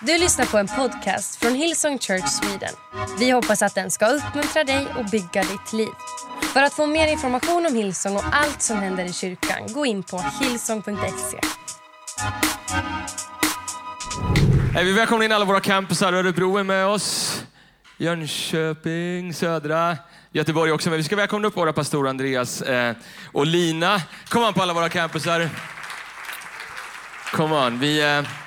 Du lyssnar på en podcast från Hillsong Church Sweden. Vi hoppas att den ska uppmuntra dig och bygga ditt liv. För att få mer information om Hillsong och allt som händer i kyrkan, gå in på hillsong.se. Hey, Vi välkomnar in alla våra campusar. Örebro är med oss. Jönköping, Södra, Göteborg också. Men vi ska välkomna upp våra pastorer Andreas eh, och Lina. Kom on på alla våra campusar. Kom an. Vi, eh,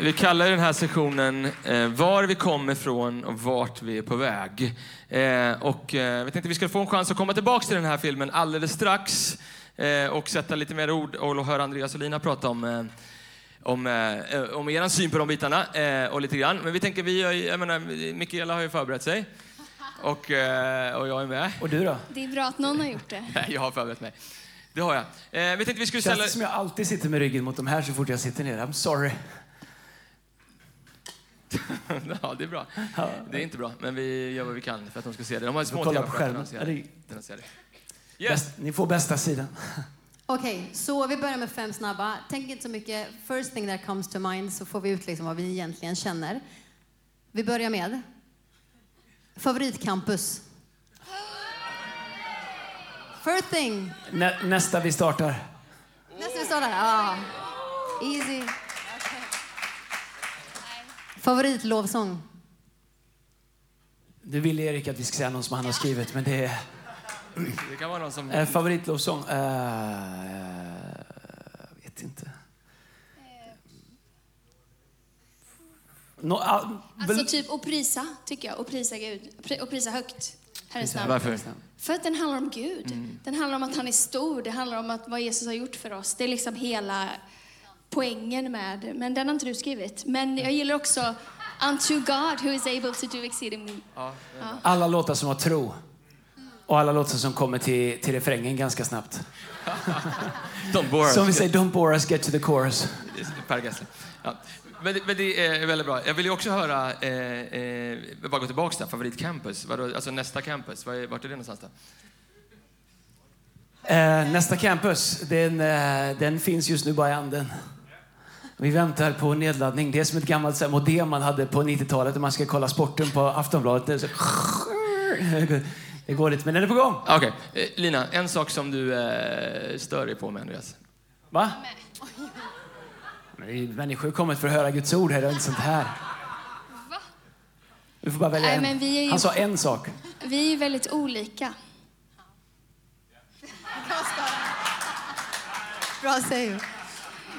vi kallar den här sessionen eh, Var vi kommer ifrån och vart vi är på väg. Eh, och, eh, vi tänkte vi ska få en chans att komma tillbaka till den här filmen alldeles strax eh, och sätta lite mer ord och höra Andreas och Lina prata om eh, om, eh, om er syn på de bitarna eh, och lite grann. Men vi tänker, vi, har ju- jag menar, Mikaela har ju förberett sig och, eh, och jag är med. Och du då? Det är bra att någon har gjort det. Jag har förberett mig. Det har jag. Eh, vi tänkte vi skulle Känns ställa... det som jag alltid sitter med ryggen mot de här så fort jag sitter ner? I'm sorry. ja, det är bra. Det är inte bra, men vi gör vad vi kan för att de ska se det. De har små kolla TV på för att skärmen. de ser Ja, det. det- Den ser det. Yes. Bäst, ni får bästa sidan. Okej, så vi börjar med fem snabba. Tänk inte så mycket. First thing that comes to mind så får vi ut liksom vad vi egentligen känner. Vi börjar med favoritcampus. First thing. Nä, nästa vi startar. Nästa vi startar. Ja. Easy. Favoritlovsång. Du vill Erik att vi ska säga någon som han har skrivit, men det är Det kan vara någon som... eh, favoritlovsång. Uh, vet inte. No, ah, Alltså typ och prisa, tycker jag. Och prisa Gud. Och prisa högt. Herrens namn. Varför? För att den handlar om Gud. Mm. Den handlar om att han är stor. Det handlar om att vad Jesus har gjort för oss. Det är liksom hela poängen med Men den har inte du skrivit. Men jag gillar också Unto God who is able to do exceedingly. alla låtar som har tro. Och alla låtar som kommer till, till refrängen ganska snabbt. Don't bore us. Som vi säger, don't bore us, get to the chorus. Per. Ja. Men, det- men det är väldigt bra. Jag vill ju också höra, eh, eh, bara gå tillbaka där, favoritcampus. Alltså nästa campus, Var är- vart är det någonstans då? Eh, nästa campus, den, eh, den finns just nu bara i anden. Vi väntar på nedladdning. Det är som ett gammalt så här, modem man hade på 90-talet när man ska kolla sporten på Aftonbladet. Det, så, det går lite, men den är på gång. Okej, eh, Lina, en sak som du eh, stör dig på med Andreas. Va? Men det är- Människor har kommit för att höra Guds ord här, det är inte sånt här. Du får bara välja Nej, en. men vi är ju- Han sa en sak. Vi är ju väldigt olika. Bra save.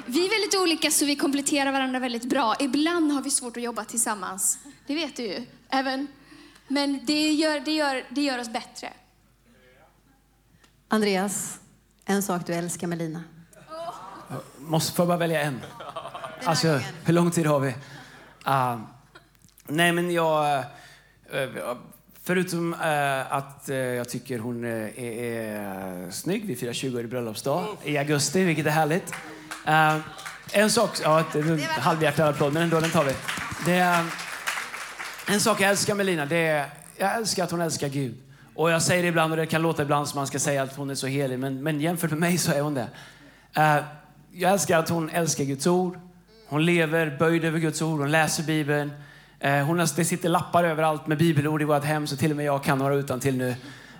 Vi är väldigt olika så vi kompletterar varandra väldigt bra. Ibland har vi svårt att jobba tillsammans. Det vet du ju. Även. Men det gör, det, gör, det gör oss bättre. Andreas, en sak du älskar med Lina. Måste, får jag bara välja en? Alltså, hur lång tid har vi? Ah, nej, men jag... eh, förutom eh, att eh, jag tycker hon eh, är, är snygg. Vi firar 20-årig bröllopsdag i augusti, vilket är härligt. Eh, en sak... Ja, det är en halvhjärtad applåd, men ändå, den tar vi. Det är, en sak jag älskar med Lina, det är... Jag älskar att hon älskar Gud. Och jag säger det ibland, och det kan låta ibland som man ska säga att hon är så helig, men, men jämfört med mig så är hon det. Uh, jag älskar att hon älskar Guds ord. Hon lever böjd över Guds ord, hon läser Bibeln. Eh, hon har, det sitter lappar överallt med bibelord i vårt hem, så till och med jag kan några utan till nu.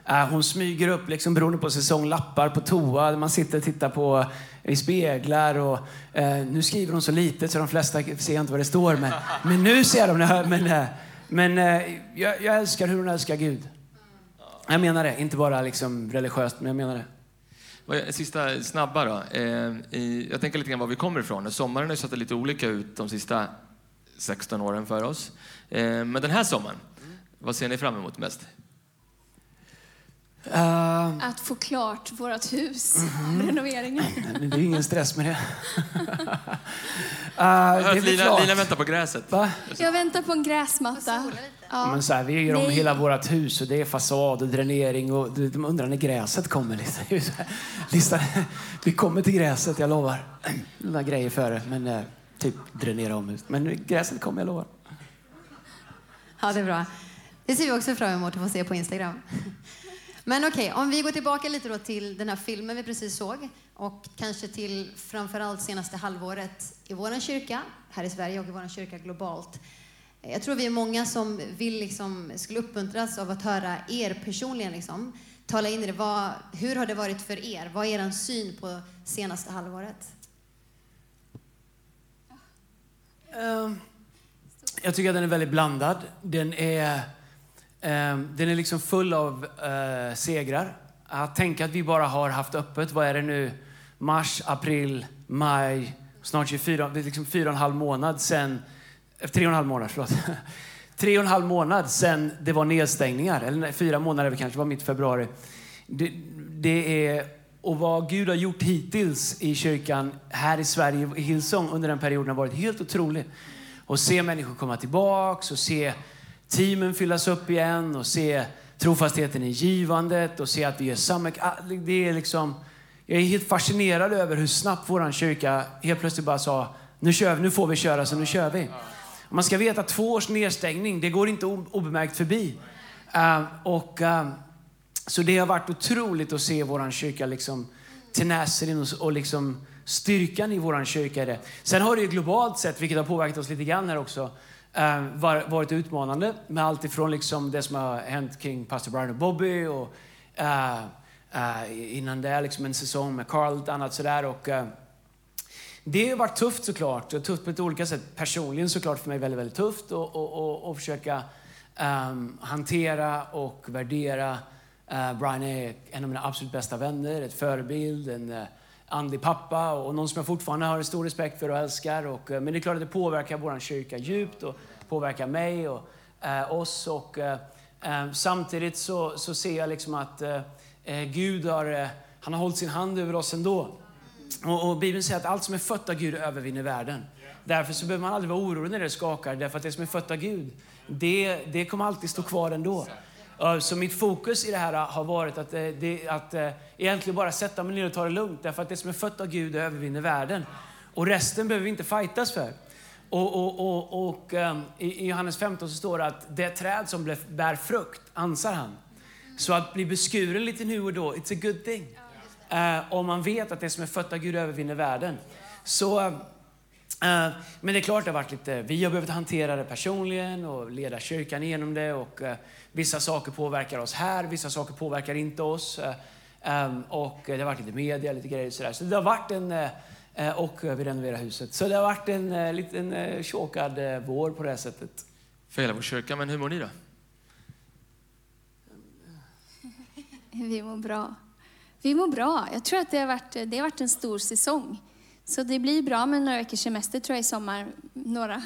Eh, hon smyger upp, liksom, beroende på säsong, lappar på toa. Man sitter och tittar på i speglar. Och, eh, nu skriver hon så lite så de flesta ser inte vad det står. Men, men nu ser de det. Men, eh, men eh, jag, jag älskar hur hon älskar Gud. Jag menar det, inte bara liksom religiöst, men jag menar det. Eh, sista snabba då. Jag tänker lite grann var vi kommer ifrån. Sommaren har ju sett lite olika ut de sista 16 åren för oss. Men den här sommaren, vad ser ni fram emot mest? Eh, Att få klart vårt hus, Mhm. renoveringen. Det är ingen stress med det. uh, det Lina. Lina väntar på gräset. Va? Jag väntar på en gräsmatta. Ja. Men så här, vi gör om Nej. hela vårt hus och det är fasad och dränering och de undrar när gräset kommer. Liksom. Listan, vi kommer till gräset, jag lovar. Några grejer före, men eh, typ dränera om huset. Men gräset kommer, jag lovar. Ja, det är bra. Det ser vi också fram emot att få se på Instagram. Men okej, om vi går tillbaka lite då till den här filmen vi precis såg. och kanske till framförallt senaste halvåret i vår kyrka här i Sverige och i vår kyrka globalt. Jag tror vi är många som vill liksom, skulle uppmuntras av att höra er personligen liksom, tala in i det. Vad, hur har det varit för er? Vad är er syn på senaste halvåret? Ehm, jag tycker att den är väldigt blandad. Den är, Ehm, den är liksom full av eh, segrar. Att tänka att vi bara har haft öppet, vad är det nu, mars, april, maj, snart 24, det är liksom fyra och en halv månad sen, eh, tre och en halv månad, förlåt. Tre och en halv månad sen det var nedstängningar, eller fyra månader kanske, var mitt februari. Det, det är, och vad Gud har gjort hittills i kyrkan här i Sverige, i Hillsong, under den perioden har varit helt otroligt. Och se människor komma tillbaks och se teamen fyllas upp igen och se trofastheten i givandet och se att vi är samma... Ah, det är liksom, jag är helt fascinerad över hur snabbt vår kyrka helt plötsligt bara sa nu kör vi, nu får vi köra så nu kör vi. Man ska veta att två års nedstängning, det går inte obemärkt förbi. Uh, och, uh, så det har varit otroligt att se vår kyrka liksom tenacityn och, och liksom styrkan i vår kyrka. Det. Sen har det ju globalt sett, vilket har påverkat oss lite grann här också, eh, varit utmanande med allt ifrån liksom det som har hänt kring pastor Brian och Bobby och eh, eh, innan det liksom en säsong med Carl och annat sådär. Och, eh, det har varit tufft såklart, och tufft på ett olika sätt. Personligen såklart för mig väldigt, väldigt tufft och, och, och, och försöka um, hantera och värdera. Uh, Brian är en av mina absolut bästa vänner, ett förebild, en uh, andlig pappa och någon som jag fortfarande har stor respekt för och älskar. Och, eh, men det är klart att det påverkar vår kyrka djupt och påverkar mig och eh, oss. Och, eh, eh samtidigt så, så ser jag liksom att eh, eh Gud har, han har hållit sin hand över oss ändå. Och, och Bibeln säger att allt som är fött av Gud övervinner världen. Därför så behöver man aldrig vara orolig när det skakar, därför att det som är fött av Gud, det, det kommer alltid stå kvar ändå. Så mitt fokus i det här har varit att, eh, det, att eh, egentligen bara sätta mig ner och ta det lugnt, därför att det som är fött av Gud övervinner världen. Och resten behöver vi inte fightas för. Och, och, och, och um, i Johannes 15 så står det att det träd som bär frukt ansar han. Så att bli beskuren lite nu och då, it's a good thing. Om man vet att det som är fött av Gud övervinner världen. Så, men det är klart det har varit lite, vi har behövt hantera det personligen och leda kyrkan igenom det. Och, uh, vissa saker påverkar oss här, vissa saker påverkar inte oss. Um, och det har varit lite media, lite grejer sådär. Så det har varit en, och vi renoverar huset. Så det har varit en liten chokad vår på det här sättet. För hela vår kyrka, men hur mår ni då? Vi mår bra. Vi mår bra. Jag tror att det har varit, det har varit en stor säsong. Så det blir bra med några veckors semester tror jag i sommar. Några.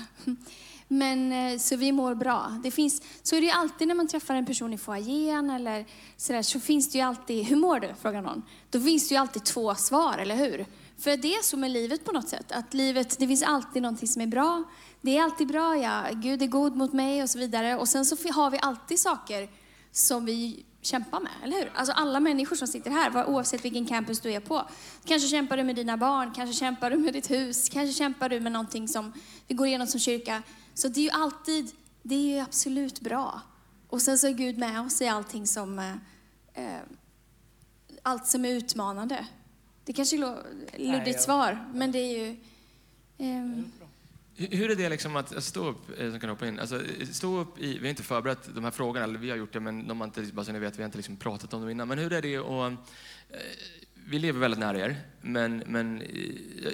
Men, eh, så vi mår bra. Det finns, så är det ju alltid när man träffar en person i foajén eller sådär, så finns det ju alltid, hur mår du? frågar någon. Då finns det ju alltid två svar, eller hur? För det är så med livet på något sätt. Att livet, det finns alltid någonting som är bra. Det är alltid bra, ja. Gud är god mot mig och så vidare. Och sen så har vi alltid saker som vi kämpa med, eller hur? Alltså alla människor som sitter här, oavsett vilken campus du är på. Kanske kämpar du med dina barn, kanske kämpar du med ditt hus, kanske kämpar du med någonting som vi går igenom som kyrka. Så det är ju alltid, det är ju absolut bra. Och sen så är Gud med oss i allting som, eh, eh allt som är utmanande. Det kanske är luddigt svar, men det är ju... Eh, hur är det liksom att alltså, stå upp, eh, som kan hoppa in, alltså, eh, stå upp i, vi har inte förberett de här frågorna, eller vi har gjort det, men de har inte, bara så ni vet, vi har inte liksom pratat om dem innan. Men hur är det att, eh, vi lever väldigt nära er, men, men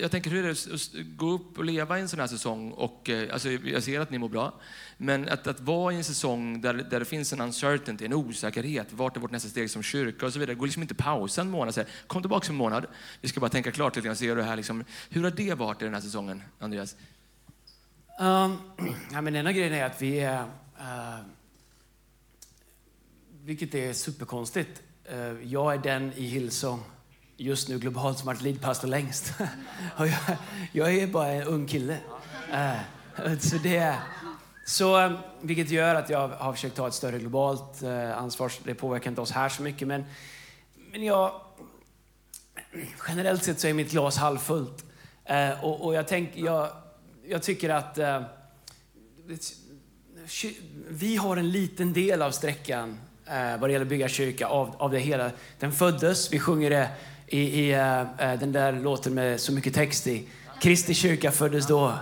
jag tänker hur är det att gå upp och leva i en sån här säsong och, alltså, jag ser att ni mår bra, men att, att vara i en säsong där, där det finns en uncertainty, en osäkerhet, vart är vårt nästa steg som kyrka och så vidare. Det går liksom inte pausa en månad och säga, kom tillbaka en månad, vi ska bara tänka klart lite grann, se hur det här liksom, hur har det varit i den här säsongen, Andreas? Um, ja, men en av grejerna är att vi är, uh, vilket är superkonstigt, uh, jag är den i Hillsong just nu globalt som har varit leadpastor längst. och jag, jag, är bara en ung kille. Uh, så det, så, vilket gör att jag har försökt ta ett större globalt ansvar. Det påverkar inte oss här så mycket, men, men jag, generellt sett så är mitt glas halvfullt. och, och jag tänker, jag, jag tycker att eh, vi har en liten del av sträckan eh, vad det gäller att bygga kyrka av, av det hela. Den föddes, vi sjunger det i, i uh, den där låten med så mycket text i. Kristi kyrka föddes då.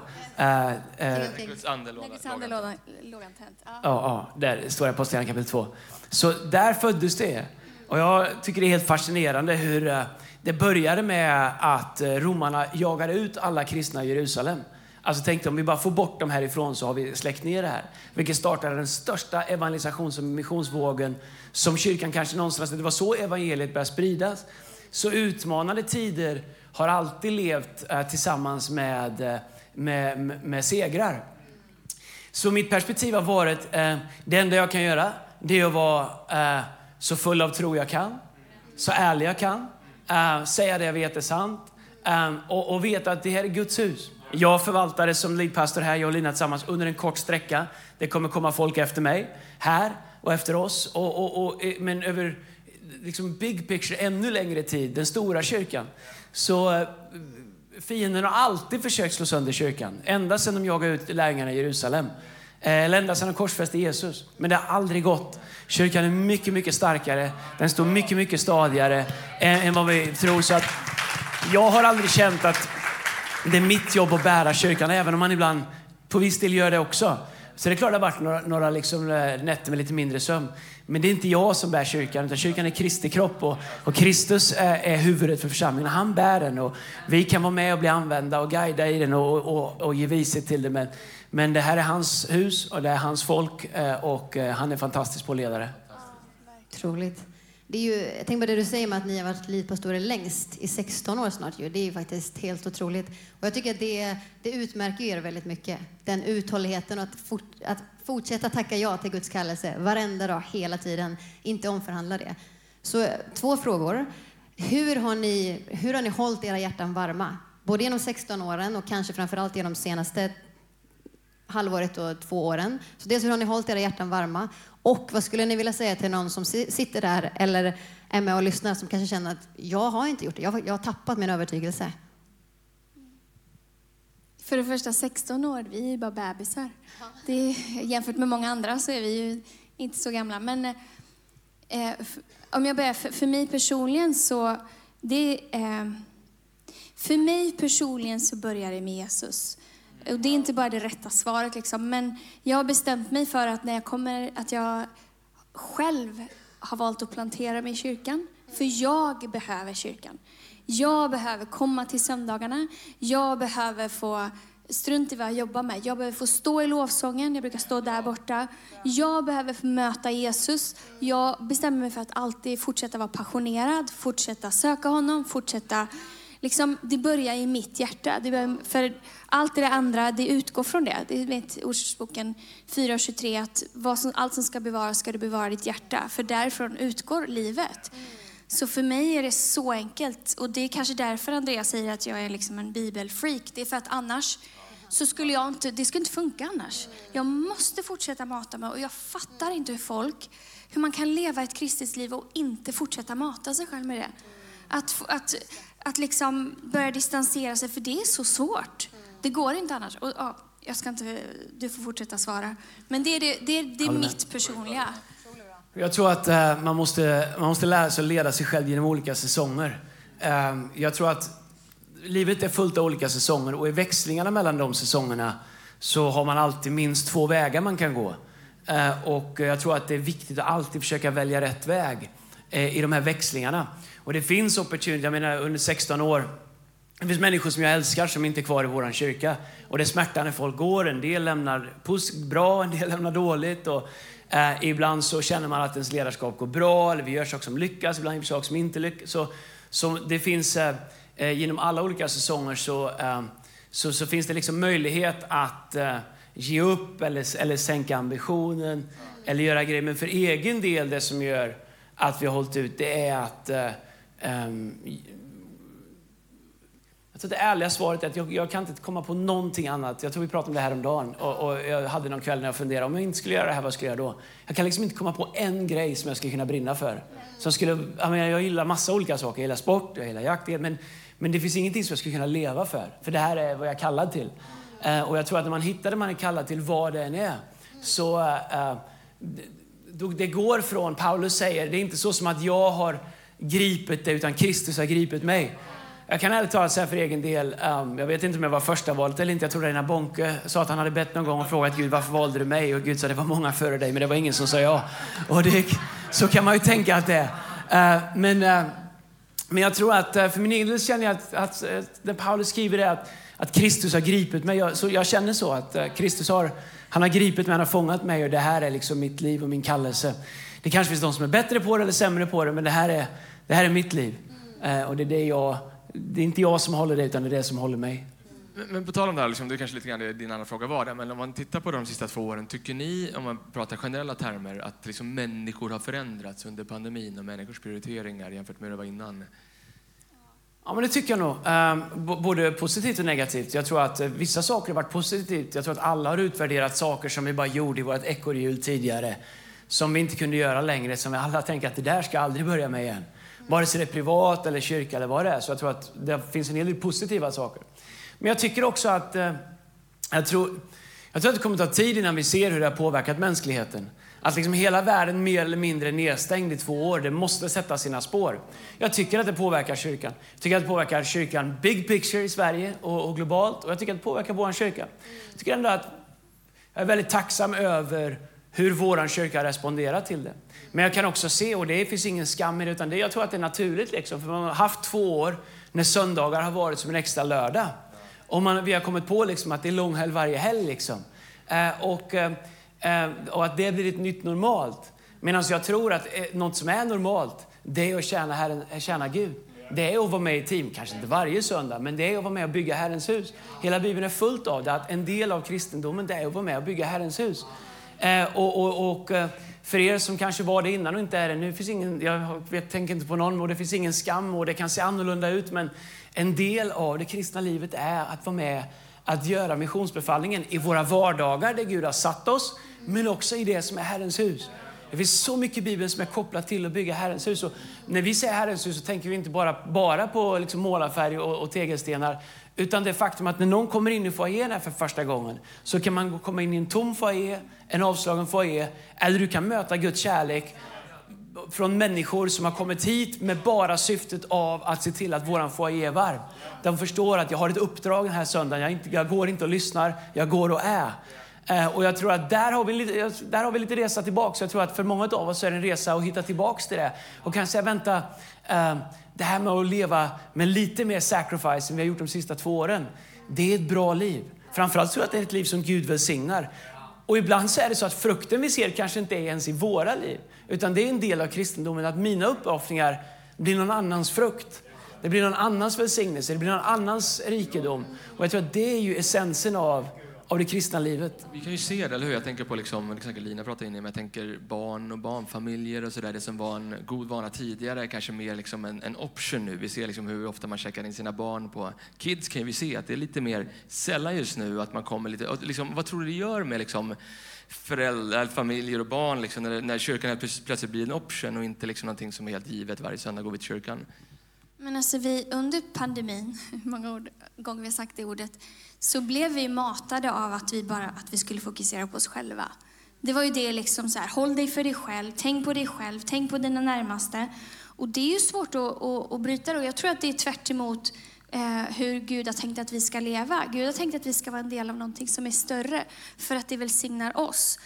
Guds ande lågantänt. Ja, ja, där står det på kapitel 2. Så där föddes det. Och jag tycker det är helt fascinerande hur det började med att romarna jagade ut alla kristna i Jerusalem. Alltså tänkte om vi bara får bort dem härifrån så har vi släckt ner det här. Vilket startade den största evangelisations och missionsvågen som kyrkan kanske någonstans, alltså det var så evangeliet började spridas. Så utmanande tider har alltid levt eh, tillsammans med, eh, med, med, med, segrar. Så mitt perspektiv har varit, eh, det enda jag kan göra, det är att vara eh, så full av tro jag kan, så ärlig jag kan, eh, säga det jag vet är sant eh, och, och veta att det här är Guds hus. Jag förvaltar det som leadpastor här, jag och Lina tillsammans, under en kort sträcka. Det kommer komma folk efter mig, här och efter oss. Och, och, och, eh, men över liksom big picture, ännu längre tid, den stora kyrkan. Så eh, fienden har alltid försökt slå sönder kyrkan. Ända sedan de jagade ut lärjungarna i Jerusalem. Eh, eller ända sedan de korsfäste Jesus. Men det har aldrig gått. Kyrkan är mycket, mycket starkare. Den står mycket, mycket stadigare än, än vad vi tror. Så att jag har aldrig känt att det är mitt jobb att bära kyrkan, även om man ibland på viss del gör det också. Så det är klart det har varit några, några liksom eh, nätter med lite mindre sömn. Men det är inte jag som bär kyrkan, utan kyrkan är Kristi kropp och, och Kristus är, är, huvudet för församlingen. Han bär den och vi kan vara med och bli använda och guida i den och, och, och ge vishet till den. Men, men det här är hans hus och det är hans folk eh, och han är fantastisk på ledare. Otroligt. Det är ju, jag tänker på det du säger med att ni har varit livpastorer längst, i 16 år snart. Ju. Det är ju faktiskt helt otroligt. Och jag tycker att det, det utmärker er väldigt mycket. Den uthålligheten och att, fort, att fortsätta tacka ja till Guds kallelse varenda dag, hela tiden. Inte omförhandla det. Så två frågor. Hur har ni, hur har ni hållit era hjärtan varma? Både genom 16 åren och kanske framförallt genom senaste halvåret och två åren. Så dels hur har ni hållit era hjärtan varma? Och vad skulle ni vilja säga till någon som sitter där eller är med och lyssnar som kanske känner att jag har inte gjort det, jag har, jag har tappat min övertygelse? För det första 16 år, vi är ju bara bebisar. Det jämfört med många andra så är vi ju inte så gamla. Men eh, om jag börjar, för, för, mig personligen så, det, eh, för mig personligen så börjar det med Jesus. Och det är inte bara det rätta svaret, liksom. men jag har bestämt mig för att när jag kommer, att jag själv har valt att plantera mig i kyrkan. För jag behöver kyrkan. Jag behöver komma till söndagarna. Jag behöver få, strunt i vad jag jobbar med, jag behöver få stå i lovsången. Jag brukar stå där borta. Jag behöver få möta Jesus. Jag bestämmer mig för att alltid fortsätta vara passionerad, fortsätta söka honom, fortsätta liksom, det börjar i mitt hjärta. Det för allt det andra, det utgår från det. Det vet Ordspråksboken 4.23 att vad som, allt som ska bevaras ska du bevara ditt hjärta. För därifrån utgår livet. Så för mig är det så enkelt. Och det är kanske därför Andreas säger att jag är liksom en bibelfreak. Det är för att annars så skulle jag inte, det skulle inte funka annars. Jag måste fortsätta mata mig och jag fattar inte hur folk, hur man kan leva ett kristet liv och inte fortsätta mata sig själv med det. Att, att att liksom börja distansera sig, för det är så svårt. Det går inte annars. Och, ja, jag ska inte, du får fortsätta svara. Men det är, det, det, det är mitt personliga. Jag tror att uh, man, måste, man måste lära sig att leda sig själv genom olika säsonger. Uh, jag tror att livet är fullt av olika säsonger och i växlingarna mellan de säsongerna så har man alltid minst två vägar man kan gå. Uh, och jag tror att det är viktigt att alltid försöka välja rätt väg Eh, i de här växlingarna. Och det finns opportunity, jag menar under 16 år, det finns människor som jag älskar som inte är kvar i vår kyrka. Och det smärtar när folk går. En del lämnar bra, en del lämnar dåligt. Och, eh, ibland så känner man att ens ledarskap går bra, eller vi gör saker som lyckas, ibland gör vi saker som inte lyckas. Så, så det finns, eh, eh genom alla olika säsonger så, eh, så, så, finns det liksom möjlighet att eh, ge upp eller, eller sänka ambitionen, eller göra grejer. Men för egen del, det som gör att vi har hållit ut, det är att eh, Um, jag tror det ärliga svaret är att jag, jag, kan inte komma på någonting annat. Jag tror vi pratade om det här om dagen och, och jag hade någon kväll när jag funderade, om jag inte skulle göra det här, vad skulle jag göra då? Jag kan liksom inte komma på en grej som jag skulle kunna brinna för. Som skulle, jag, menar, jag gillar massa olika saker, jag gillar sport, jag gillar jakt, men, men det finns ingenting som jag skulle kunna leva för. För det här är vad jag är kallad till. Eh, och jag tror att när man hittar det man är kallad till, vad det än är, så eh, eh det, går från, Paulus säger, det är inte så som att jag har gripit dig utan Kristus har gripit mig. Jag kan ärligt talat säga för egen del, um, jag vet inte om jag var första valet eller inte. Jag tror Reina Bonke sa att han hade bett någon gång och frågat Gud varför valde du mig? Och Gud sa det var många före dig men det var ingen som sa ja. Och det, så kan man ju tänka att det är. Uh, men, uh, men jag tror att uh, för min egen del känner jag att, att, att när Paulus skriver det att, att Kristus har gripit mig. Jag, så jag känner så att uh, Kristus har, han har gripit mig, han har fångat mig och det här är liksom mitt liv och min kallelse. Det kanske finns de som är bättre på det eller sämre på det men det här är, det här är mitt liv. Eh, och det är det jag det är inte jag som håller det, utan det är det som håller mig. Men, men på tal om det här, liksom, det är kanske lite grann det din andra fråga var, där, men om man tittar på de sista två åren, tycker ni, om man pratar generella termer, att liksom människor har förändrats under pandemin och människors prioriteringar jämfört med hur det var innan? Ja, men det tycker jag nog. Um, både positivt och negativt. Jag tror att eh, vissa saker har varit positivt. Jag tror att alla har utvärderat saker som vi bara gjorde i vårt ekorrhjul tidigare, som vi inte kunde göra längre, som vi alla tänker att det där ska aldrig börja med igen. Vare sig det är privat eller kyrka eller vad det är. Så jag tror att det finns en hel del positiva saker. Men jag tycker också att eh, jag, tror, jag tror att det kommer att ta tid innan vi ser hur det har påverkat mänskligheten. Att liksom hela världen mer eller mindre är nedstängd i två år, det måste sätta sina spår. Jag tycker att det påverkar kyrkan. Jag tycker att det påverkar kyrkan big picture i Sverige och, och globalt. Och jag tycker att det påverkar vår kyrka. Jag tycker ändå att jag är väldigt tacksam över hur vår kyrka har responderat till det. Men jag kan också se, och det finns ingen skam i det, utan det, jag tror att det är naturligt. Liksom, för man har haft två år när söndagar har varit som en extra lördag. Och man, vi har kommit på liksom att det är långhelg varje helg. Liksom. Eh, och, eh och att det blir ett nytt normalt. Medan jag tror att eh, något som är normalt, det är att tjäna, Herren, eh, tjäna Gud. Det är att vara med i team, kanske inte varje söndag, men det är att vara med och bygga Herrens hus. Hela Bibeln är fullt av det, att en del av kristendomen det är att vara med och bygga Herrens hus. Eh, och, och, och eh, för er som kanske var det innan och inte är det nu, finns ingen, jag vet, tänker inte på någon och det finns ingen skam och det kan se annorlunda ut, men en del av det kristna livet är att vara med att göra missionsbefallningen i våra vardagar där Gud har satt oss, men också i det som är Herrens hus. Det finns så mycket i Bibeln som är kopplat till att bygga Herrens hus. Och när vi säger Herrens hus så tänker vi inte bara, bara på liksom målarfärg och, och tegelstenar, utan det faktum att när någon kommer in i foajén här för första gången så kan man komma in i en tom foajé, en avslagen foajé, eller du kan möta Guds kärlek från människor som har kommit hit med bara syftet av att se till att våran foajé är varm. De förstår att jag har ett uppdrag den här söndagen. Jag, inte, jag går inte och lyssnar, jag går och är. Eh, och jag tror att där har vi lite, där har vi lite resa tillbaka. Så jag tror att för många av oss är det en resa att hitta tillbaka till det. Och kanske vänta, eh, det här med att leva med lite mer sacrifice än vi har gjort de sista två åren. Det är ett bra liv. Framförallt tror jag att det är ett liv som Gud välsignar. Och ibland så är det så att frukten vi ser kanske inte är ens i våra liv. Utan det är en del av kristendomen att mina uppoffringar blir någon annans frukt. Det blir någon annans välsignelse, det blir någon annans rikedom. Och jag tror att det är ju essensen av av det kristna livet. Vi kan ju se det, eller hur? Jag tänker på, liksom, exempel Lina pratade in i, men jag tänker barn och barnfamiljer och sådär. Det som var en god vana tidigare är kanske mer liksom en, en option nu. Vi ser liksom hur ofta man checkar in sina barn på Kids kan vi se att det är lite mer sällan just nu att man kommer lite, liksom, vad tror du det gör med liksom, föräldrar, familjer och barn liksom, när, när kyrkan helt plötsligt blir en option och inte liksom någonting som är helt givet varje söndag går vi till kyrkan? Men alltså vi, under pandemin, hur många ord, gånger vi har sagt det ordet, så blev vi matade av att vi bara att vi skulle fokusera på oss själva. Det var ju det liksom så här, håll dig för dig själv, tänk på dig själv, tänk på dina närmaste. Och det är ju svårt att, att, att bryta det. Och jag tror att det är tvärt emot, eh, hur Gud har tänkt att vi ska leva. Gud har tänkt att vi ska vara en del av någonting som är större, för att det välsignar oss.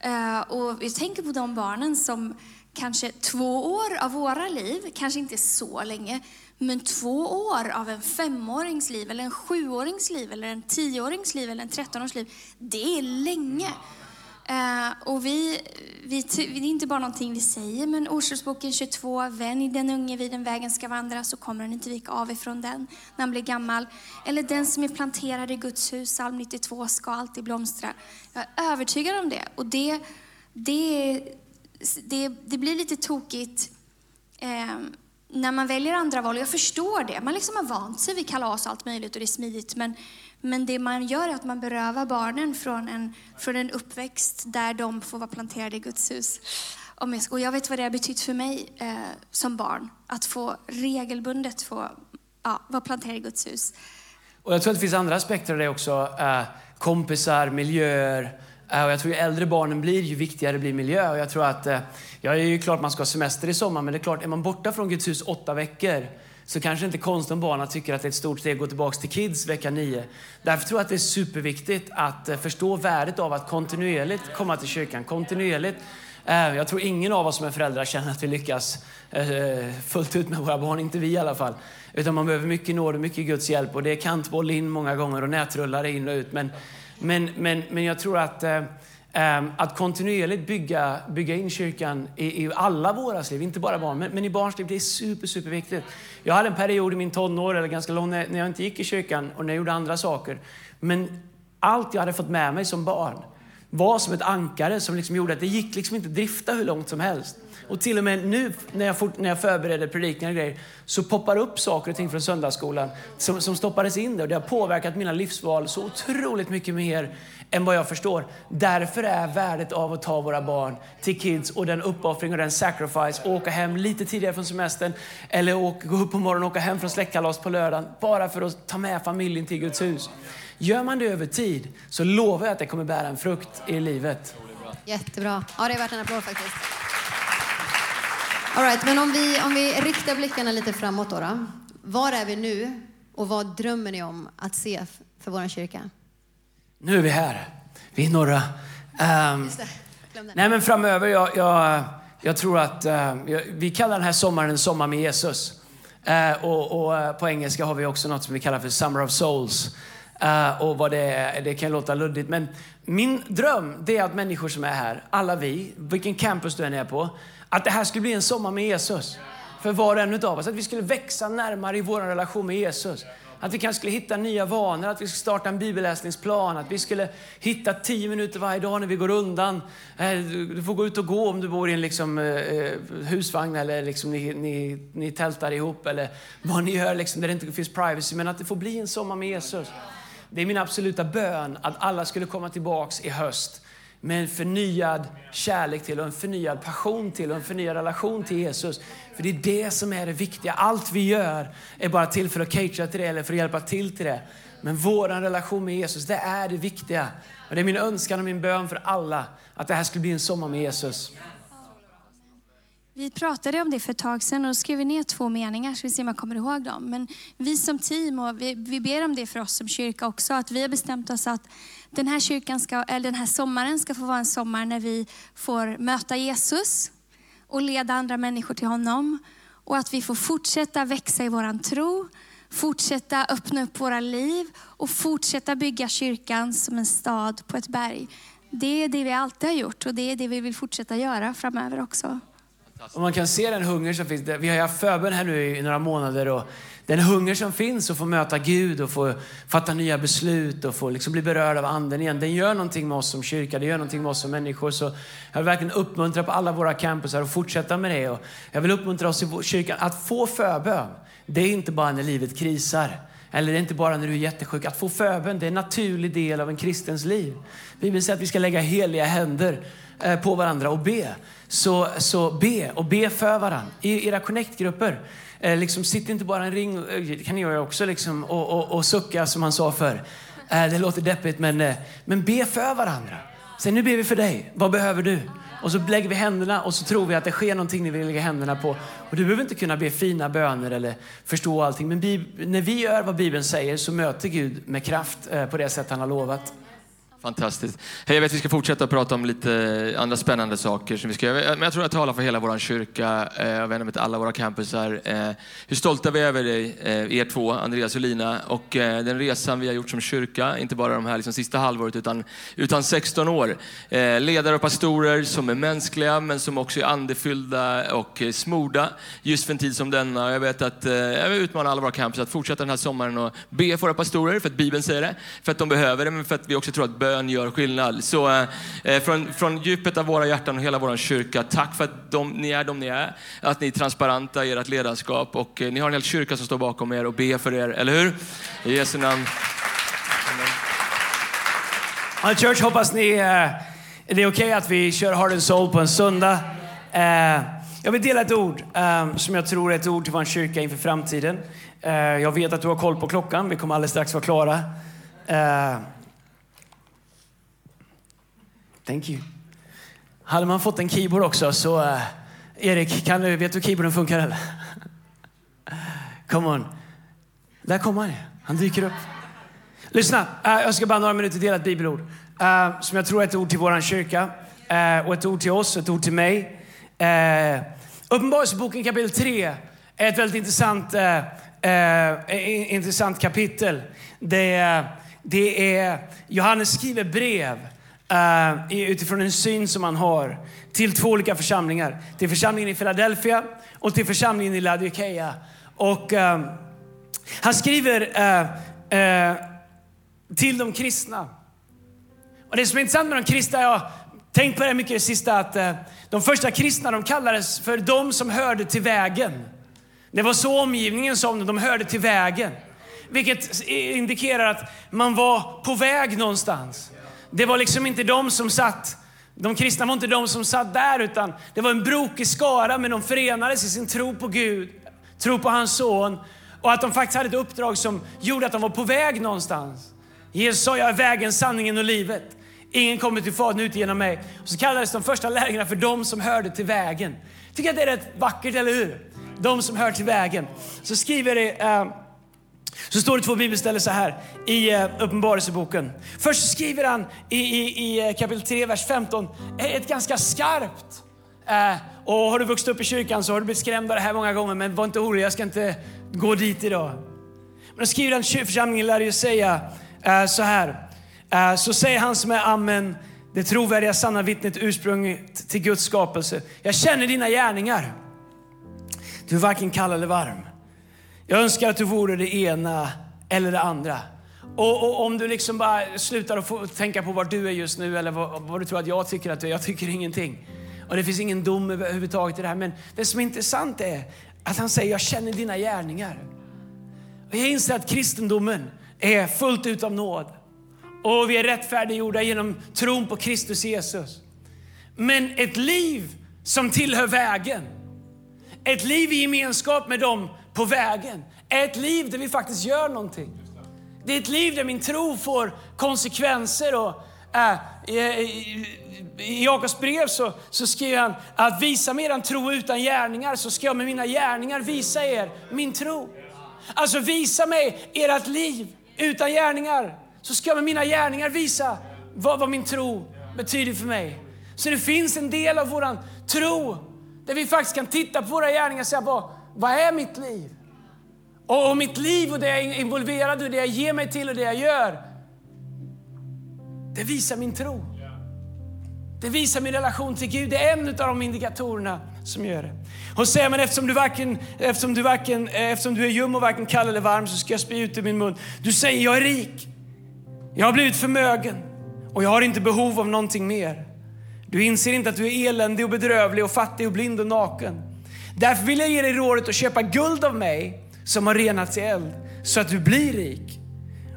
Eh, och vi tänker på de barnen som kanske två år av våra liv, kanske inte så länge, men två år av en femårings liv, eller en sjuårings liv, eller en tioårings liv, eller en trettonårings liv, det är länge. Uh, och vi, vi, det är inte bara någonting vi säger, men Ordspråksboken 22, vän den unge vid den vägen ska vandra, så kommer han inte vika av ifrån den när han blir gammal. Eller den som är planterad i Guds hus, psalm 92, ska alltid blomstra. Jag är övertygad om det. Och det, det, det, det blir lite tokigt eh, när man väljer andra val, jag förstår det, man liksom har vant sig vid kalas och allt möjligt och det är smidigt, men, men det man gör är att man berövar barnen från en, från en uppväxt där de får vara planterade i Guds hus. Och jag vet vad det har betytt för mig eh, som barn, att få regelbundet få ja, vara planterad i Guds hus. Och jag tror att det finns andra aspekter av det också. Eh, kompisar, miljöer, Eh, och jag tror ju äldre barnen blir, ju viktigare blir miljö. Och jag tror att, eh, ja, det är ju klart man ska ha semester i sommar, men det är klart, är man borta från Guds hus åtta veckor så kanske inte konst om barnen tycker att det är ett stort steg att gå tillbaka till kids vecka nio. Därför tror jag att det är superviktigt att eh, förstå värdet av att kontinuerligt komma till kyrkan. Kontinuerligt. Jag tror ingen av oss som är föräldrar känner att vi lyckas fullt ut med våra barn, inte vi i alla fall. Utan man behöver mycket nåd och mycket Guds hjälp och det är kantboll in många gånger och nätrullar in och ut. Men men, men, men jag tror att, eh, ehm, att kontinuerligt bygga, bygga in kyrkan i, i alla våra liv, inte bara barn, men, men i barns liv, det är super, superviktigt. Jag hade en period i min tonår, eller ganska lång, när jag inte gick i kyrkan och när jag gjorde andra saker. Men allt jag hade fått med mig som barn var som ett ankare som liksom gjorde att det gick liksom inte drifta hur långt som helst. Och till och med nu när jag, fort, när jag förbereder predikningar och grejer så poppar upp saker och ting från söndagsskolan som, som stoppades in där. Och det har påverkat mina livsval så otroligt mycket mer än vad jag förstår. Därför är värdet av att ta våra barn till kids och den uppoffring och den sacrifice och åka hem lite tidigare från semestern eller åka, gå upp på morgonen och åka hem från släktkalas på lördagen bara för att ta med familjen till Guds hus. Gör man det över tid så lovar jag att det kommer bära en frukt i livet. Jättebra. Ja, det är värt en applåd faktiskt. All right, men om vi, om vi riktar blickarna lite framåt då, då. Var är vi nu och vad drömmer ni om att se för vår kyrka? Nu är vi här. Vi är några. Um, nej, men framöver, jag, jag, jag tror att uh, vi kallar den här sommaren en sommar med Jesus. Uh, och, och uh, på engelska har vi också något som vi kallar för Summer of Souls. Uh, och vad det är, det kan låta luddigt, men min dröm det är att människor som är här, alla vi, vilken campus du än är på, att det här skulle bli en sommar med Jesus. För var och en av oss. Att vi skulle växa närmare i vår relation med Jesus. Att vi kanske skulle hitta nya vanor, att vi skulle starta en bibelläsningsplan, att vi skulle hitta tio minuter varje dag när vi går undan. Eh, du får gå ut och gå om du bor i en liksom, eh, husvagn eller liksom ni, ni, ni tältar ihop eller vad ni gör liksom, där det inte finns privacy. Men att det får bli en sommar med Jesus. Det är min absoluta bön att alla skulle komma tillbaks i höst med en förnyad kärlek till och en förnyad passion till och en förnyad relation till Jesus. För det är det som är det viktiga. Allt vi gör är bara till för att catera till det eller för att hjälpa till till det. Men vår relation med Jesus, det är det viktiga. Och det är min önskan och min bön för alla att det här skulle bli en sommar med Jesus. Vi pratade om det för ett tag sedan och skrev ner två meningar så vi ser om jag kommer ihåg dem. Men vi som team, och vi, vi ber om det för oss som kyrka också, att vi har bestämt oss att den här, kyrkan ska, eller den här sommaren ska få vara en sommar när vi får möta Jesus och leda andra människor till honom. Och att vi får fortsätta växa i våran tro, fortsätta öppna upp våra liv och fortsätta bygga kyrkan som en stad på ett berg. Det är det vi alltid har gjort och det är det vi vill fortsätta göra framöver också. Och man kan se den hunger som finns. Vi har haft förbön här nu i några månader och den hunger som finns att få möta Gud och få fatta nya beslut och få liksom bli berörd av anden igen. Den gör någonting med oss som kyrka, det gör någonting med oss som människor. Så jag vill verkligen uppmuntra på alla våra campusar att fortsätta med det. Och jag vill uppmuntra oss i kyrkan att få förbön. Det är inte bara när livet krisar. Eller det är inte bara när du är jättesjuk. Att få förbön det är en naturlig del av en kristens liv. Bibeln säger att vi ska lägga heliga händer eh, på varandra och be. Så, så be och be för varandra i era connect-grupper. Eh, liksom, sitt inte bara i en ring, det kan ni göra också, liksom, och, och, och sucka som han sa förr. Eh, det låter deppigt, men, eh, men be för varandra. Säg nu ber vi för dig. Vad behöver du? Och så lägger vi händerna och så tror vi att det sker någonting när vi lägger händerna på. Och du behöver inte kunna be fina böner eller förstå allting. Men när vi gör vad Bibeln säger så möter Gud med kraft eh, på det sätt han har lovat. Fantastiskt. Hej, jag vet att vi ska fortsätta prata om lite andra spännande saker. Som vi ska, men jag tror jag talar för hela vår kyrka. Eh, jag vänder mig till alla våra campusar. Eh, hur stolta vi är över dig, eh, er två, Andreas och Lina. Och den resan vi har gjort som kyrka, inte bara de här liksom sista halvåret, utan, utan 16 år. Ledare och pastorer som är mänskliga, men som också är andefyllda och smorda just för en tid som denna. Jag vet att jag vill utmana alla våra campus att fortsätta den här sommaren och be för våra pastorer, för att Bibeln säger det, för att de behöver det, men för att vi också tror att bön gör skillnad. Så eh, eh, från, från djupet av våra hjärtan och hela vår kyrka, tack för att de, ni är de ni är. Att ni är transparenta i ert ledarskap och eh, ni har en hel kyrka som står bakom er och ber för er, eller hur? I Jesu namn. Ja, Church, hoppas ni... Eh, det är okej okay att vi kör Heart and Soul på en söndag. Eh, jag vill dela ett ord eh, som jag tror är ett ord till vår kyrka inför framtiden. Eh, jag vet att du har koll på klockan. Vi kommer alldeles strax vara klara. Eh, Thank you. Hade man fått en keyboard också så... Uh, Erik, kan du, vet du hur keyboarden funkar eller? Come on. Där kommer han. Han dyker upp. Lyssna, uh, jag ska bara några minuter dela ett bibelord. Uh, som jag tror är ett ord till vår kyrka. Uh, och ett ord till oss, ett ord till mig. Uh, Uppenbarelseboken kapitel 3 är ett väldigt intressant, intressant kapitel. Det, det är, Johannes skriver brev uh, utifrån en syn som han har till två olika församlingar. Till församlingen i Philadelphia och till församlingen i Laodikeia. Och uh, han skriver uh, till de kristna. Och det som är intressant med de kristna, jag har tänkt på det mycket det sista, att de första kristna de kallades för de som hörde till vägen. Det var så omgivningen sa om dem, de hörde till vägen. Vilket indikerar att man var på väg någonstans. Det var liksom inte de som satt, de kristna var inte de som satt där, utan det var en brokig skara, men de förenades i sin tro på Gud, tro på hans son och att de faktiskt hade ett uppdrag som gjorde att de var på väg någonstans. Jesus sa, jag är vägen, sanningen och livet. Ingen kommer till Fadern ut genom mig. Och så kallades de första lärjungarna för de som hörde till vägen. Tycker att det är rätt vackert, eller hur? De som hör till vägen. Så skriver det, uh, så står det två bibelställen så här i eh, Uppenbarelseboken. Först skriver han i, i, i eh, kapitel 3, vers 15, ett ganska skarpt. Uh, och har du vuxit upp i kyrkan så har du blivit skrämd av det här många gånger, men var inte orolig, jag ska inte gå dit idag. Men då skriver han lär ju säga uh, så här. Uh, så säger han som är Amen, det trovärdiga sanna vittnet ursprunget till Guds skapelse. Jag känner dina gärningar. Du är varken kall eller varm. Jag önskar att du vore det ena eller det andra. Och, och om du liksom bara slutar att få tänka på var du är just nu eller vad, vad, du tror att jag tycker att du är. Jag tycker ingenting. Och det finns ingen dom överhuvudtaget i det här. Men det som är intressant är att han säger, jag känner dina gärningar. Och jag inser att kristendomen är fullt ut av nåd. Och vi är rättfärdiggjorda genom tron på Kristus Jesus. Men ett liv som tillhör vägen, ett liv i gemenskap med dem på vägen är ett liv där vi faktiskt gör någonting. Det är ett liv där min tro får konsekvenser. Och, äh, i, i, I Jakobs brev så, så skriver han att visa mig er tro utan gärningar så ska jag med mina gärningar visa er min tro. Alltså visa mig ert liv utan gärningar så ska jag med mina gärningar visa vad, vad min tro betyder för mig. Så det finns en del av vår tro där vi faktiskt kan titta på våra gärningar och säga, bara, vad är mitt liv? Och mitt liv och det jag är involverad i, det jag ger mig till och det jag gör, det visar min tro. Det visar min relation till Gud. Det är en av de indikatorerna som gör det. Hon säger men eftersom du, varken, eftersom, du varken, eh, eftersom du är ljum och varken kall eller varm så ska jag spy ut ur min mun. Du säger jag är rik. Jag har blivit förmögen och jag har inte behov av någonting mer. Du inser inte att du är eländig och bedrövlig och fattig och blind och naken. Därför vill jag ge dig rådet att köpa guld av mig som har renats i eld så att du blir rik.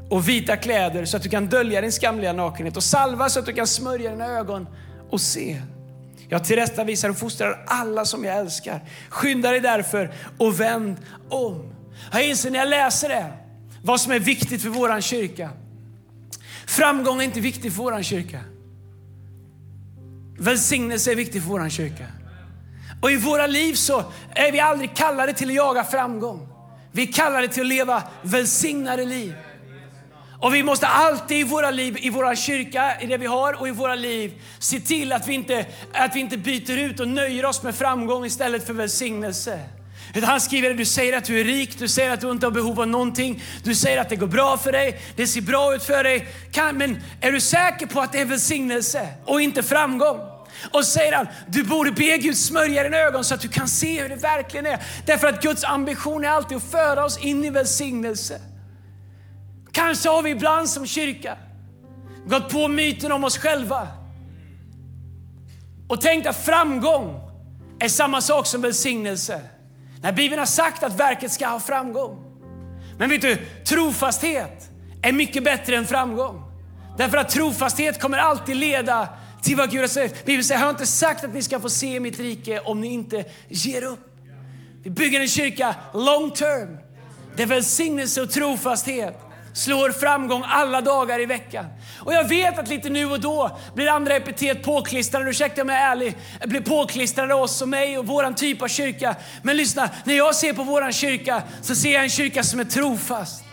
Och vita kläder så att du kan dölja din skamliga nakenhet och salva så att du kan smörja dina ögon och se. Jag tillrättavisar och fostrar alla som jag älskar. Skynda dig därför och vänd om. Jag inser när jag läser det vad som är viktigt för våran kyrka. Framgång är inte viktigt för vår kyrka. Välsignelse är viktigt för vår kyrka. Och i våra liv så är vi aldrig kallade till att jaga framgång. Vi är kallade till att leva välsignade liv. Och vi måste alltid i våra liv, i vår kyrka, i det vi har och i våra liv se till att vi inte, att vi inte byter ut och nöjer oss med framgång istället för välsignelse. Han skriver att du säger att du är rik, du säger att du inte har behov av någonting, du säger att det går bra för dig, det ser bra ut för dig. men är du säker på att det är välsignelse och inte framgång? Och säger han, du borde be Gud smörja dina ögon så att du kan se hur det verkligen är. Därför att Guds ambition är alltid att föra oss in i välsignelse. Kanske har vi ibland som kyrka gått på myten om oss själva och tänkt att framgång är samma sak som välsignelse. När Bibeln har sagt att verket ska ha framgång. Men vet du, trofasthet är mycket bättre än framgång. Därför att trofasthet kommer alltid leda till vad Gud har sagt. Bibeln säger, jag har inte sagt att ni ska få se mitt rike om ni inte ger upp. Vi bygger en kyrka long term. Där välsignelse och trofasthet slår framgång alla dagar i veckan. Och jag vet att lite nu och då blir andra epitet påklistrade, ursäkta om jag är ärlig, blir påklistrade oss och mig och våran typ av kyrka. Men lyssna, när jag ser på våran kyrka så ser jag en kyrka som är trofast.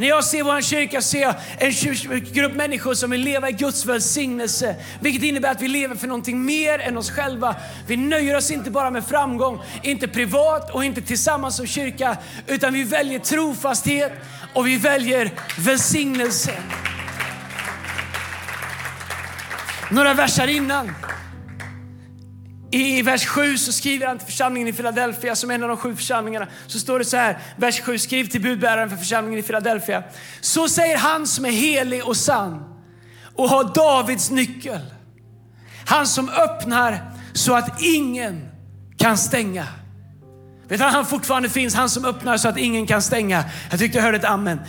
När jag ser vår kyrka ser jag en grupp människor som vill leva i Guds välsignelse. Vilket innebär att vi lever för någonting mer än oss själva. Vi nöjer oss inte bara med framgång, inte privat och inte tillsammans som kyrka. Utan vi väljer trofasthet och vi väljer välsignelse. Några versar innan i vers 7 så skriver han till församlingen i Philadelphia som en av de sju församlingarna. Så står det så här, vers 7, skriv till budbäraren för församlingen i Philadelphia. Så säger han som är helig och sann och har Davids nyckel. Han som öppnar så att ingen kan stänga. Vet du han fortfarande finns? Han som öppnar så att ingen kan stänga. Jag tyckte jag hörde ett amen.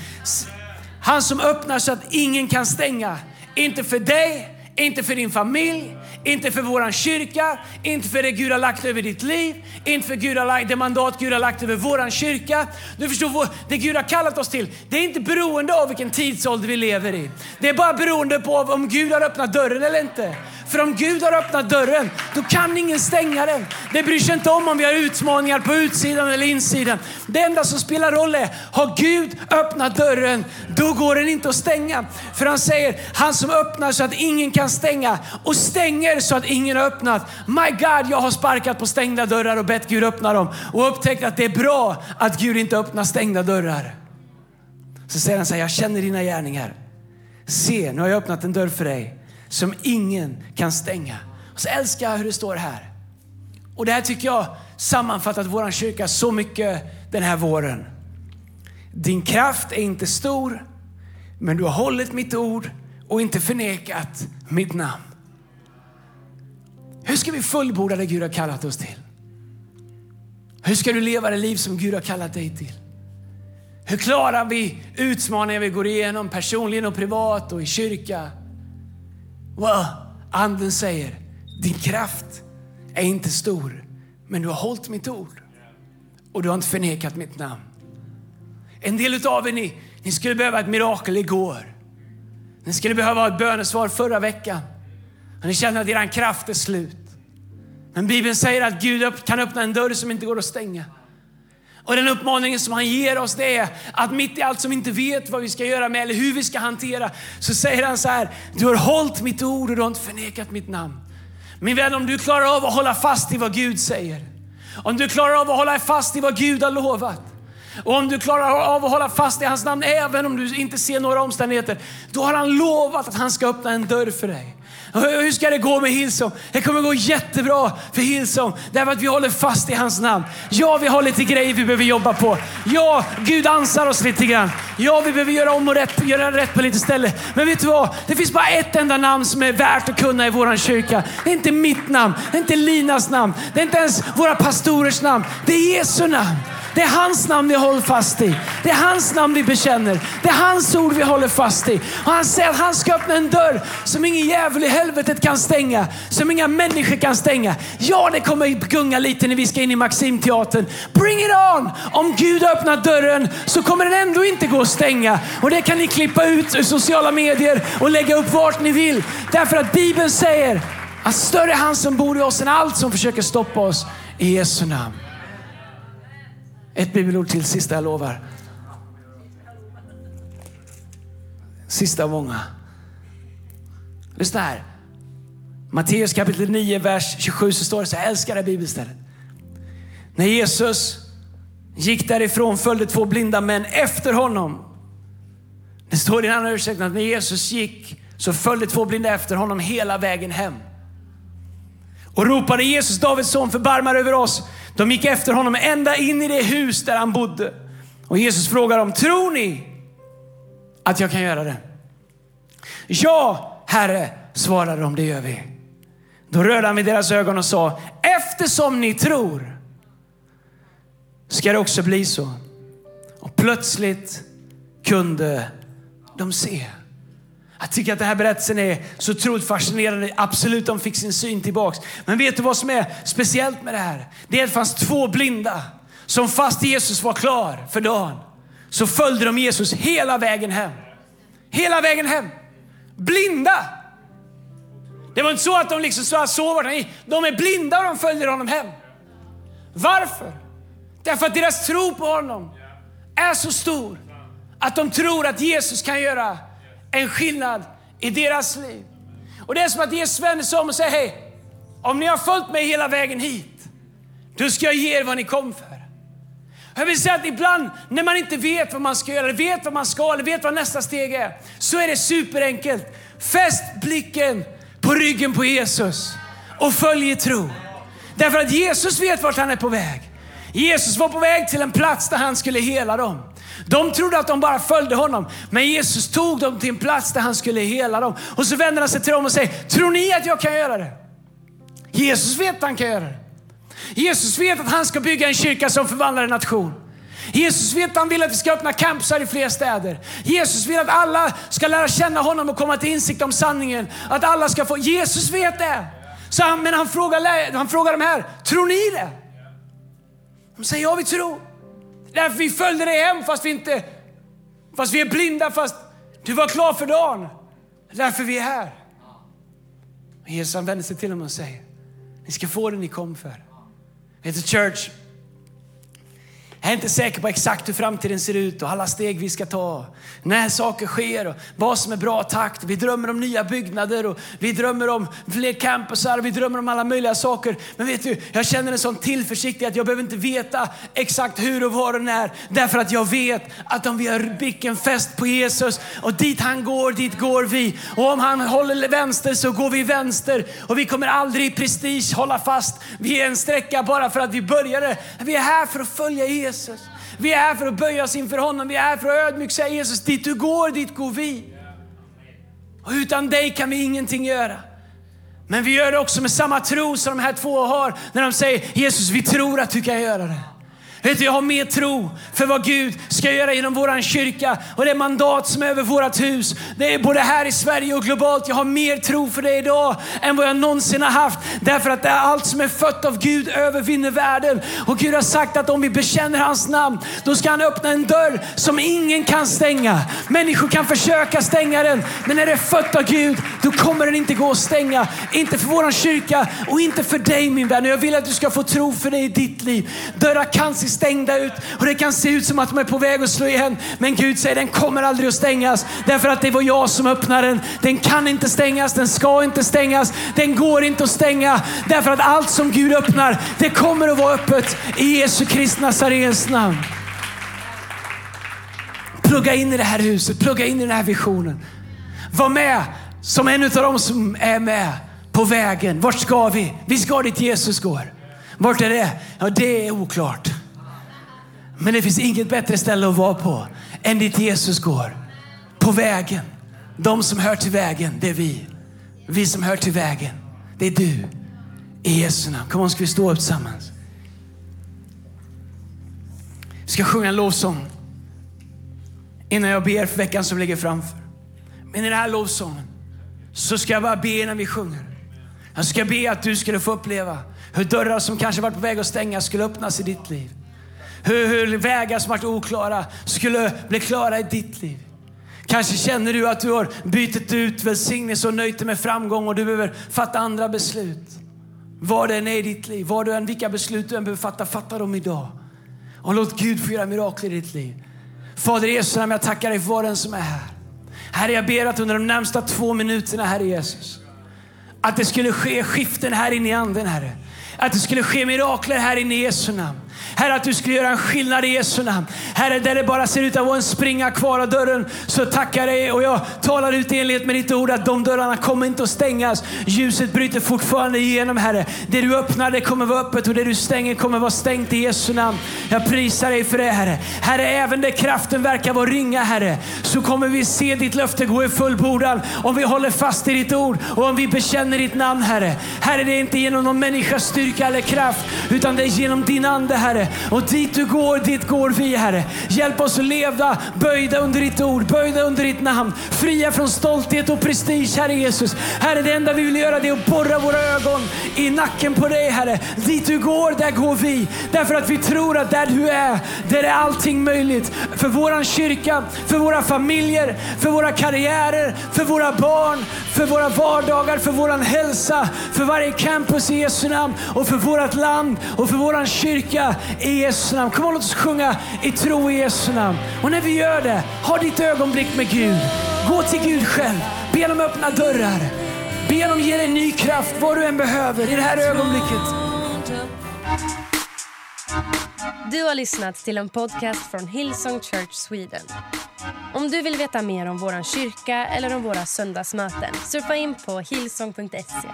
Han som öppnar så att ingen kan stänga. Inte för dig, inte för din familj, inte för våran kyrka, inte för det Gud har lagt över ditt liv, inte för Gud har lagt, det mandat Gud har lagt över våran kyrka. Du förstår, det Gud har kallat oss till, det är inte beroende av vilken tidsålder vi lever i. Det är bara beroende på om Gud har öppnat dörren eller inte. För om Gud har öppnat dörren, då kan ingen stänga den. Det bryr sig inte om om vi har utmaningar på utsidan eller insidan. Det enda som spelar roll är, har Gud öppnat dörren, då går den inte att stänga. För han säger, han som öppnar så att ingen kan stänga och stänger är det så att ingen har öppnat. My God, jag har sparkat på stängda dörrar och bett Gud öppna dem och upptäckt att det är bra att Gud inte öppnar stängda dörrar. Så säger han så här, jag känner dina gärningar. Se, nu har jag öppnat en dörr för dig som ingen kan stänga. Och så älskar jag hur det står här. Och det här tycker jag sammanfattat vår kyrka så mycket den här våren. Din kraft är inte stor, men du har hållit mitt ord och inte förnekat mitt namn. Hur ska vi fullborda det Gud har kallat oss till? Hur ska du leva det liv som Gud har kallat dig till? Hur klarar vi utmaningar vi går igenom personligen och privat och i kyrka? Wow. Anden säger, din kraft är inte stor, men du har hållit mitt ord och du har inte förnekat mitt namn. En del av er ni, ni skulle behöva ett mirakel igår. Ni skulle behöva ett bönesvar förra veckan. Och ni känner att er kraft är slut. Men Bibeln säger att Gud kan öppna en dörr som inte går att stänga. Och den uppmaningen som han ger oss det är att mitt i allt som vi inte vet vad vi ska göra med eller hur vi ska hantera så säger han så här, du har hållit mitt ord och du har inte förnekat mitt namn. Min vän, om du klarar av att hålla fast i vad Gud säger, om du klarar av att hålla fast i vad Gud har lovat, och om du klarar av att hålla fast i hans namn även om du inte ser några omständigheter, då har han lovat att han ska öppna en dörr för dig. Hur ska det gå med Hillsong? Det kommer gå jättebra för Hillsong därför att vi håller fast i hans namn. Ja, vi har lite grejer vi behöver jobba på. Ja, Gud ansar oss lite grann. Ja, vi behöver göra om och rätt, göra rätt på lite ställen. Men vet du vad? Det finns bara ett enda namn som är värt att kunna i vår kyrka. Det är inte mitt namn, det är inte Linas namn, det är inte ens våra pastorers namn. Det är Jesu namn. Det är hans namn vi håller fast i. Det är hans namn vi bekänner. Det är hans ord vi håller fast i. Och han säger att han ska öppna en dörr som ingen djävul i helvetet kan stänga. Som inga människor kan stänga. Ja, det kommer gunga lite när vi ska in i Maximteatern. Bring it on! Om Gud öppnar dörren så kommer den ändå inte gå att stänga. Och det kan ni klippa ut ur sociala medier och lägga upp vart ni vill. Därför att Bibeln säger att större är han som bor i oss än allt som försöker stoppa oss. I Jesu namn. Ett bibelord till, sista jag lovar. Sista av många. Lyssna här. Matteus kapitel 9, vers 27 så står det så här, jag älskar det här bibelstället. När Jesus gick därifrån följde två blinda män efter honom. Det står i en annan översättning att när Jesus gick så följde två blinda efter honom hela vägen hem. Och ropade Jesus, Davids son, förbarma över oss. De gick efter honom ända in i det hus där han bodde. Och Jesus frågar dem, tror ni att jag kan göra det? Ja, Herre, svarade de, det gör vi. Då rörde han vid deras ögon och sa, eftersom ni tror ska det också bli så. Och plötsligt kunde de se. Jag tycker att den här berättelsen är så otroligt fascinerande. Absolut, de fick sin syn tillbaks. Men vet du vad som är speciellt med det här? Det är att det fanns två blinda som fast Jesus var klar för dagen så följde de Jesus hela vägen hem. Hela vägen hem. Blinda. Det var inte så att de liksom så sov De är blinda och de följer honom hem. Varför? Därför att deras tro på honom är så stor att de tror att Jesus kan göra en skillnad i deras liv. Och Det är som att Jesus vänder sig om och säger, hej, om ni har följt mig hela vägen hit, då ska jag ge er vad ni kom för. Jag vill säga att ibland när man inte vet vad man ska göra, eller vet vad man ska, eller vet vad nästa steg är, så är det superenkelt. Fäst blicken på ryggen på Jesus och följ i tro. Därför att Jesus vet vart han är på väg. Jesus var på väg till en plats där han skulle hela dem. De trodde att de bara följde honom, men Jesus tog dem till en plats där han skulle hela dem. Och så vänder han sig till dem och säger, tror ni att jag kan göra det? Jesus vet att han kan göra det. Jesus vet att han ska bygga en kyrka som förvandlar en nation. Jesus vet att han vill att vi ska öppna campusar i fler städer. Jesus vill att alla ska lära känna honom och komma till insikt om sanningen. Att alla ska få... Jesus vet det. Så han, men han frågar, han frågar de här, tror ni det? De säger ja, vi tror. Därför vi följde dig hem fast vi inte... Fast vi är blinda, fast du var klar för dagen. Därför vi är här. Jesus han vänder sig till dem och säger, ni ska få det ni kom för. Vet du, church, jag är inte säker på exakt hur framtiden ser ut och alla steg vi ska ta. När saker sker och vad som är bra takt. Vi drömmer om nya byggnader och vi drömmer om fler campusar och vi drömmer om alla möjliga saker. Men vet du, jag känner en sån tillförsikt att jag behöver inte veta exakt hur och var och när. Därför att jag vet att om vi har blicken fäst på Jesus och dit han går, dit går vi. Och om han håller vänster så går vi vänster. Och vi kommer aldrig i prestige hålla fast vid en sträcka bara för att vi började. Vi är här för att följa Jesus. Jesus. Vi är här för att böja oss inför honom. Vi är här för att ödmjukt säga Jesus, dit du går, dit går vi. Och utan dig kan vi ingenting göra. Men vi gör det också med samma tro som de här två har när de säger Jesus, vi tror att du kan göra det. Vet du, jag har mer tro för vad Gud ska göra genom vår kyrka och det mandat som är över vårt hus. Det är både här i Sverige och globalt. Jag har mer tro för det idag än vad jag någonsin har haft. Därför att det är allt som är fött av Gud övervinner världen. Och Gud har sagt att om vi bekänner hans namn, då ska han öppna en dörr som ingen kan stänga. Människor kan försöka stänga den, men när det är fött av Gud, då kommer den inte gå att stänga. Inte för vår kyrka och inte för dig min vän. Jag vill att du ska få tro för det i ditt liv. Dörrar kan se stängda ut och det kan se ut som att de är på väg att slå igen. Men Gud säger den kommer aldrig att stängas därför att det var jag som öppnade den. Den kan inte stängas, den ska inte stängas, den går inte att stänga därför att allt som Gud öppnar, det kommer att vara öppet i Jesu Kristi Nazarens namn. Plugga in i det här huset, plugga in i den här visionen. Var med som en av dem som är med på vägen. Vart ska vi? Vi ska dit Jesus går. Vart är det? Ja, det är oklart. Men det finns inget bättre ställe att vara på än dit Jesus går. På vägen. De som hör till vägen, det är vi. Vi som hör till vägen, det är du. I Jesu namn. Kom on, ska vi stå upp tillsammans? Vi ska sjunga en lovsång innan jag ber för veckan som ligger framför. Men i den här lovsången så ska jag bara be innan vi sjunger. Jag ska be att du skulle få uppleva hur dörrar som kanske varit på väg att stängas skulle öppnas i ditt liv. Hur, hur vägar som varit oklara skulle bli klara i ditt liv. Kanske känner du att du har bytt ut välsignelse och nöjt dig med framgång och du behöver fatta andra beslut. Vad det än är i ditt liv, vad du än, vilka beslut du än behöver fatta, fatta dem idag. Och låt Gud få göra mirakel i ditt liv. Fader Jesus, jag tackar dig för var den som är här. Herre, jag ber att under de närmsta två minuterna, Herre Jesus, att det skulle ske skiften här inne i anden, Herre. Att det skulle ske mirakler här inne i Jesu namn. Herre, att du skulle göra en skillnad i Jesu namn. Herre, där det bara ser ut att vara en springa kvar av dörren, så tackar jag dig och jag talar ut i enlighet med ditt ord att de dörrarna kommer inte att stängas. Ljuset bryter fortfarande igenom, Herre. Det du öppnar, det kommer vara öppet och det du stänger kommer vara stängt i Jesu namn. Jag prisar dig för det, Herre. Herre, även där kraften verkar vara ringa, Herre, så kommer vi se ditt löfte gå i fullbordan om vi håller fast i ditt ord och om vi bekänner ditt namn, Herre. Herre, det är inte genom någon människas styrka eller kraft, utan det är genom din ande, Herre. Herre. Och dit du går, dit går vi Herre. Hjälp oss att leva böjda under ditt ord, böjda under ditt namn. Fria från stolthet och prestige Herre Jesus. Herre, det enda vi vill göra det är att borra våra ögon i nacken på dig Herre. Dit du går, där går vi. Därför att vi tror att där du är, där är allting möjligt. För våran kyrka, för våra familjer, för våra karriärer, för våra barn, för våra vardagar, för våran hälsa, för varje campus i Jesu namn och för vårt land och för våran kyrka i Jesu namn. Kom och låt oss sjunga i tro i Jesu namn. Och när vi gör det, ha ditt ögonblick med Gud. Gå till Gud själv. Be honom öppna dörrar. Be honom ge dig ny kraft, vad du än behöver i det här ögonblicket. Du har lyssnat till en podcast från Hillsong Church Sweden. Om du vill veta mer om vår kyrka eller om våra söndagsmöten surfa in på hillsong.se.